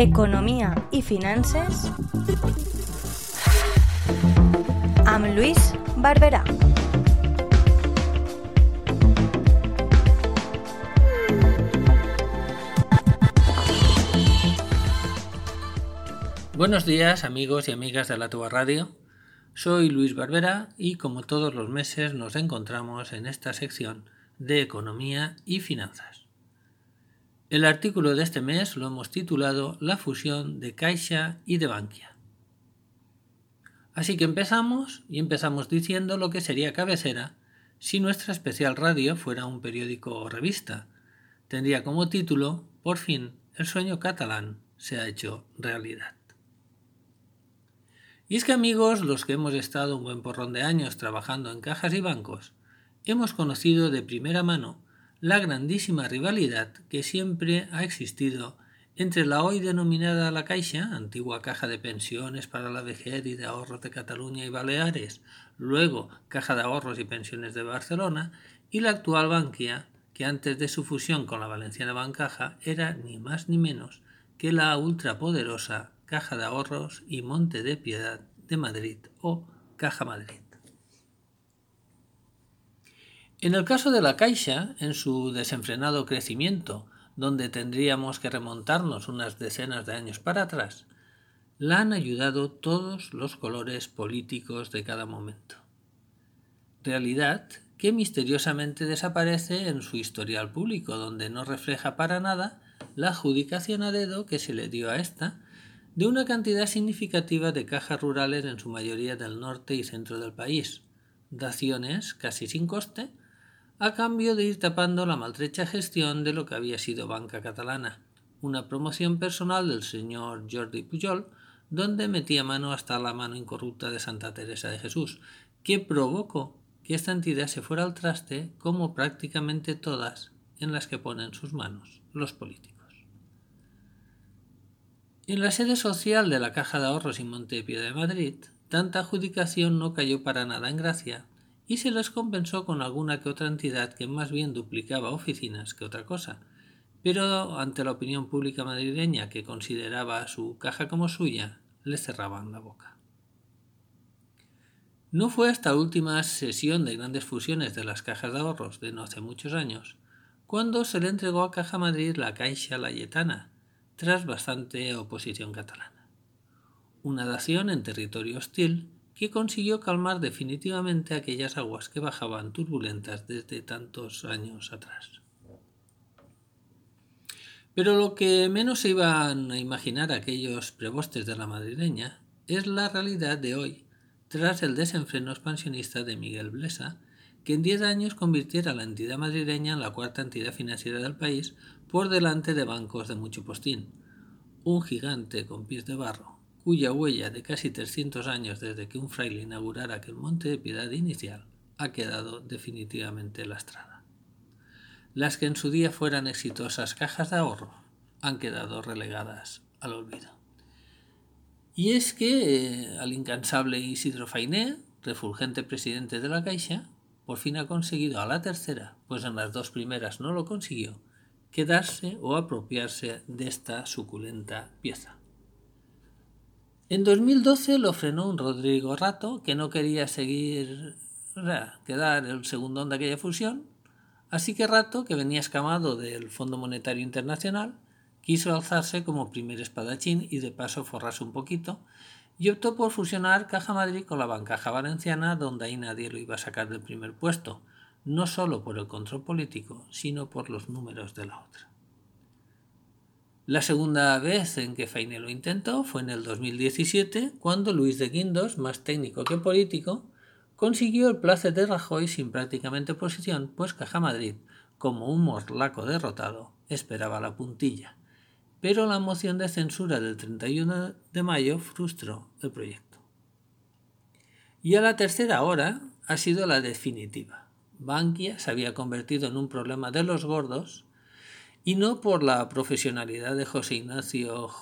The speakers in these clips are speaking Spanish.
Economia i finances amb Lluís Barberà. Buenos días amigos y amigas de la Tuba Radio. Soy Luis Barbera y como todos los meses nos encontramos en esta sección de Economía y Finanzas. El artículo de este mes lo hemos titulado La fusión de Caixa y de Bankia. Así que empezamos y empezamos diciendo lo que sería cabecera si nuestra especial radio fuera un periódico o revista. Tendría como título, por fin, el sueño catalán se ha hecho realidad. Y es que amigos, los que hemos estado un buen porrón de años trabajando en cajas y bancos, hemos conocido de primera mano la grandísima rivalidad que siempre ha existido entre la hoy denominada La Caixa, antigua caja de pensiones para la vejez y de ahorros de Cataluña y Baleares, luego Caja de Ahorros y Pensiones de Barcelona, y la actual Bankia, que antes de su fusión con la Valenciana Bancaja era ni más ni menos que la ultrapoderosa Caja de Ahorros y Monte de Piedad de Madrid o Caja Madrid. En el caso de la Caixa, en su desenfrenado crecimiento, donde tendríamos que remontarnos unas decenas de años para atrás, la han ayudado todos los colores políticos de cada momento. Realidad que misteriosamente desaparece en su historial público, donde no refleja para nada la adjudicación a dedo que se le dio a esta de una cantidad significativa de cajas rurales en su mayoría del norte y centro del país, daciones casi sin coste, a cambio de ir tapando la maltrecha gestión de lo que había sido Banca Catalana, una promoción personal del señor Jordi Pujol, donde metía mano hasta la mano incorrupta de Santa Teresa de Jesús, que provocó que esta entidad se fuera al traste como prácticamente todas en las que ponen sus manos los políticos. En la sede social de la Caja de Ahorros y Montepío de Madrid, tanta adjudicación no cayó para nada en gracia y se les compensó con alguna que otra entidad que más bien duplicaba oficinas que otra cosa, pero ante la opinión pública madrileña que consideraba su caja como suya, le cerraban la boca. No fue hasta la última sesión de grandes fusiones de las cajas de ahorros de no hace muchos años, cuando se le entregó a Caja Madrid la Caixa Layetana, tras bastante oposición catalana. Una dación en territorio hostil que consiguió calmar definitivamente aquellas aguas que bajaban turbulentas desde tantos años atrás. Pero lo que menos se iban a imaginar aquellos prebostes de la madrileña es la realidad de hoy, tras el desenfreno expansionista de Miguel Blesa, que en diez años convirtiera a la entidad madrileña en la cuarta entidad financiera del país por delante de bancos de mucho postín, un gigante con pies de barro, cuya huella de casi 300 años desde que un fraile inaugurara aquel monte de piedad inicial ha quedado definitivamente lastrada. Las que en su día fueran exitosas cajas de ahorro han quedado relegadas al olvido. Y es que eh, al incansable Isidro Fainé, refulgente presidente de la Caixa, por fin ha conseguido a la tercera, pues en las dos primeras no lo consiguió, quedarse o apropiarse de esta suculenta pieza. En 2012 lo frenó un Rodrigo Rato que no quería seguir, quedar el segundón de aquella fusión, así que Rato, que venía escamado del Fondo Monetario Internacional, quiso alzarse como primer espadachín y de paso forrarse un poquito, y optó por fusionar Caja Madrid con la Bancaja Valenciana, donde ahí nadie lo iba a sacar del primer puesto, no solo por el control político, sino por los números de la otra. La segunda vez en que Feine lo intentó fue en el 2017, cuando Luis de Guindos, más técnico que político, consiguió el placer de Rajoy sin prácticamente oposición, pues Caja Madrid, como un morlaco derrotado, esperaba la puntilla. Pero la moción de censura del 31 de mayo frustró el proyecto. Y a la tercera hora ha sido la definitiva. Bankia se había convertido en un problema de los gordos y no por la profesionalidad de José Ignacio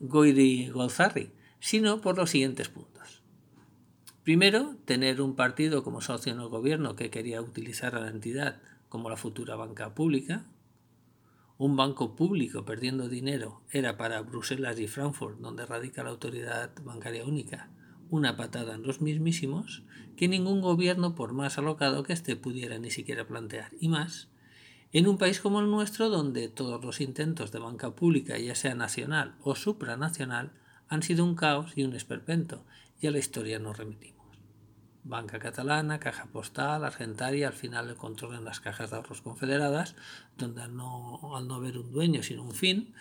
Goiri Golzarri, sino por los siguientes puntos. Primero, tener un partido como socio en el gobierno que quería utilizar a la entidad como la futura banca pública. Un banco público perdiendo dinero era para Bruselas y Frankfurt, donde radica la autoridad bancaria única, una patada en los mismísimos que ningún gobierno, por más alocado que esté, pudiera ni siquiera plantear. Y más, en un país como el nuestro, donde todos los intentos de banca pública, ya sea nacional o supranacional, han sido un caos y un esperpento, y a la historia nos remitimos. Banca catalana, caja postal, argentaria, al final el control en las cajas de ahorros confederadas, donde al no, al no haber un dueño sino un fin,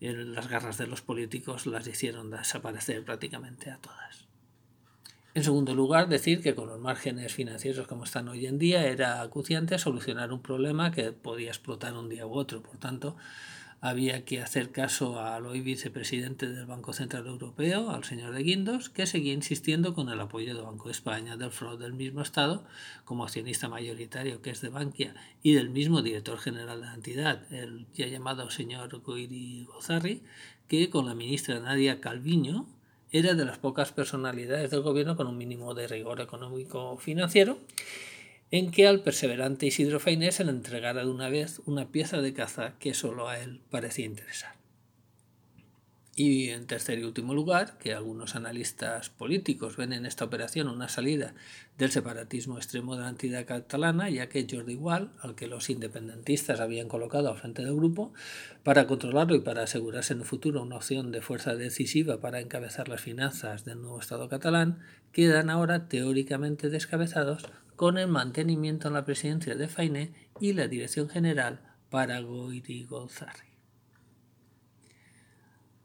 las garras de los políticos las hicieron desaparecer prácticamente a todas. En segundo lugar, decir que con los márgenes financieros como están hoy en día era acuciante solucionar un problema que podía explotar un día u otro. Por tanto, había que hacer caso al hoy vicepresidente del Banco Central Europeo, al señor de Guindos, que seguía insistiendo con el apoyo del Banco de España, del FROD del mismo Estado, como accionista mayoritario que es de Bankia, y del mismo director general de la entidad, el ya llamado señor Goiri Gozarri, que con la ministra Nadia Calviño era de las pocas personalidades del gobierno con un mínimo de rigor económico financiero en que al perseverante Isidro Fainé se le entregara de una vez una pieza de caza que solo a él parecía interesar. Y en tercer y último lugar, que algunos analistas políticos ven en esta operación una salida del separatismo extremo de la entidad catalana, ya que Jordi Wall, al que los independentistas habían colocado al frente del grupo, para controlarlo y para asegurarse en el futuro una opción de fuerza decisiva para encabezar las finanzas del nuevo Estado catalán, quedan ahora teóricamente descabezados con el mantenimiento en la presidencia de Fainé y la dirección general para Goiri Golzarri.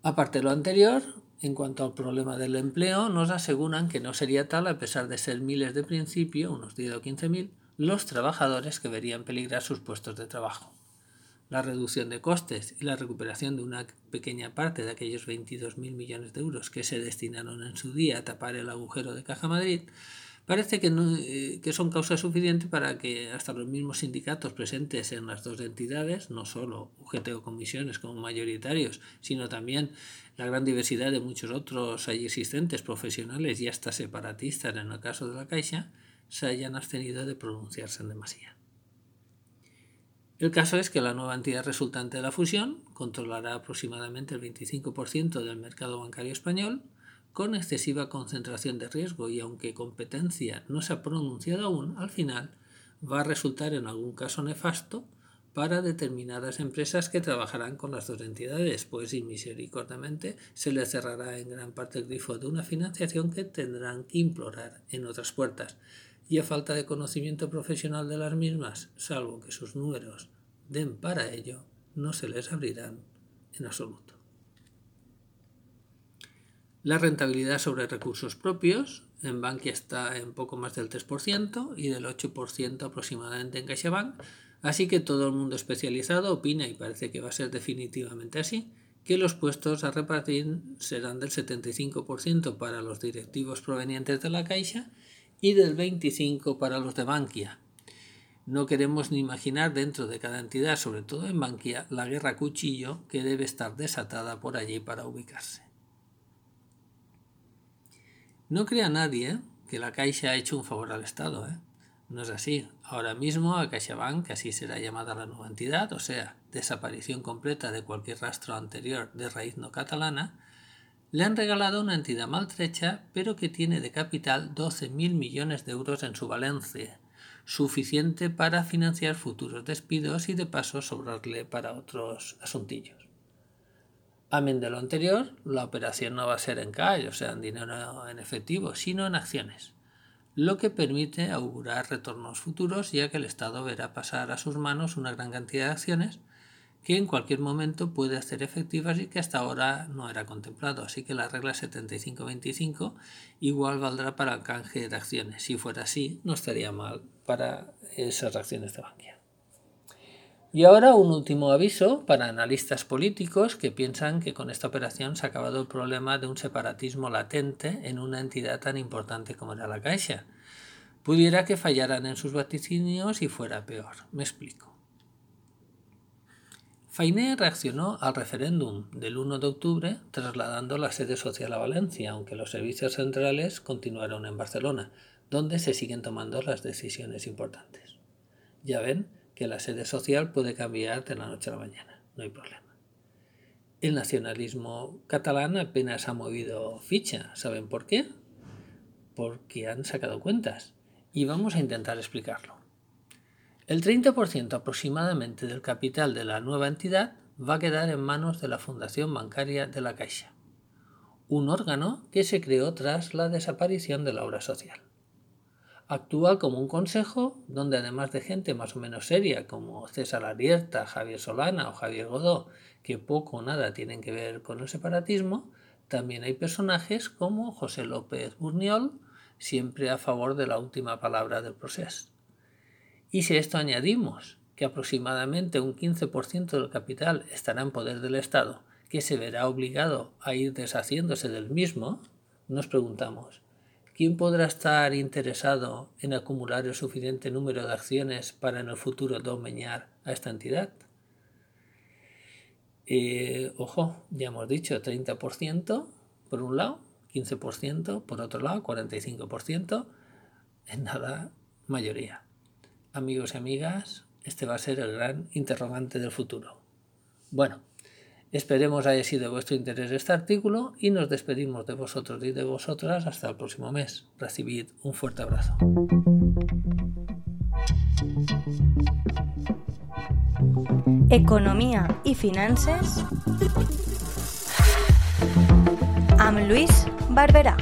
Aparte de lo anterior, en cuanto al problema del empleo, nos aseguran que no sería tal, a pesar de ser miles de principio, unos 10 o 15 mil, los trabajadores que verían peligrar sus puestos de trabajo. La reducción de costes y la recuperación de una pequeña parte de aquellos 22.000 millones de euros que se destinaron en su día a tapar el agujero de Caja Madrid parece que, eh, que son causa suficiente para que hasta los mismos sindicatos presentes en las dos entidades, no solo UGT o comisiones como mayoritarios, sino también la gran diversidad de muchos otros allí existentes, profesionales y hasta separatistas en el caso de la Caixa, se hayan abstenido de pronunciarse en demasía. El caso es que la nueva entidad resultante de la fusión controlará aproximadamente el 25% del mercado bancario español, con excesiva concentración de riesgo y aunque competencia no se ha pronunciado aún, al final va a resultar en algún caso nefasto para determinadas empresas que trabajarán con las dos entidades, pues inmisericordiamente se les cerrará en gran parte el grifo de una financiación que tendrán que implorar en otras puertas, y a falta de conocimiento profesional de las mismas, salvo que sus números den para ello, no se les abrirán en absoluto. La rentabilidad sobre recursos propios en Bankia está en poco más del 3% y del 8% aproximadamente en CaixaBank, así que todo el mundo especializado opina, y parece que va a ser definitivamente así, que los puestos a repartir serán del 75% para los directivos provenientes de la Caixa y del 25% para los de Bankia. No queremos ni imaginar dentro de cada entidad, sobre todo en Bankia, la guerra cuchillo que debe estar desatada por allí para ubicarse. No crea nadie que la Caixa ha hecho un favor al Estado. ¿eh? No es así. Ahora mismo a CaixaBank, que así será llamada la nueva entidad, o sea, desaparición completa de cualquier rastro anterior de raíz no catalana, le han regalado una entidad maltrecha, pero que tiene de capital 12.000 millones de euros en su balance, suficiente para financiar futuros despidos y de paso sobrarle para otros asuntillos. Amén de lo anterior, la operación no va a ser en cash, o sea, en dinero en efectivo, sino en acciones, lo que permite augurar retornos futuros, ya que el Estado verá pasar a sus manos una gran cantidad de acciones que en cualquier momento puede hacer efectivas y que hasta ahora no era contemplado. Así que la regla 75-25 igual valdrá para el canje de acciones. Si fuera así, no estaría mal para esas acciones de Bankia. Y ahora un último aviso para analistas políticos que piensan que con esta operación se ha acabado el problema de un separatismo latente en una entidad tan importante como era la Caixa. Pudiera que fallaran en sus vaticinios y fuera peor. Me explico. Fainé reaccionó al referéndum del 1 de octubre trasladando la sede social a Valencia, aunque los servicios centrales continuaron en Barcelona, donde se siguen tomando las decisiones importantes. Ya ven que la sede social puede cambiar de la noche a la mañana, no hay problema. El nacionalismo catalán apenas ha movido ficha. ¿Saben por qué? Porque han sacado cuentas. Y vamos a intentar explicarlo. El 30% aproximadamente del capital de la nueva entidad va a quedar en manos de la Fundación Bancaria de la Caixa, un órgano que se creó tras la desaparición de la obra social. Actúa como un consejo donde además de gente más o menos seria como César Arierta, Javier Solana o Javier Godó, que poco o nada tienen que ver con el separatismo, también hay personajes como José López Burniol, siempre a favor de la última palabra del proceso. Y si a esto añadimos que aproximadamente un 15% del capital estará en poder del Estado, que se verá obligado a ir deshaciéndose del mismo, nos preguntamos, ¿Quién podrá estar interesado en acumular el suficiente número de acciones para en el futuro domeñar a esta entidad? Eh, ojo, ya hemos dicho 30% por un lado, 15% por otro lado, 45%, en nada mayoría. Amigos y amigas, este va a ser el gran interrogante del futuro. Bueno, Esperemos haya sido de vuestro interés este artículo y nos despedimos de vosotros y de vosotras hasta el próximo mes. Recibid un fuerte abrazo. Economía y finanzas amb Luis Barberà.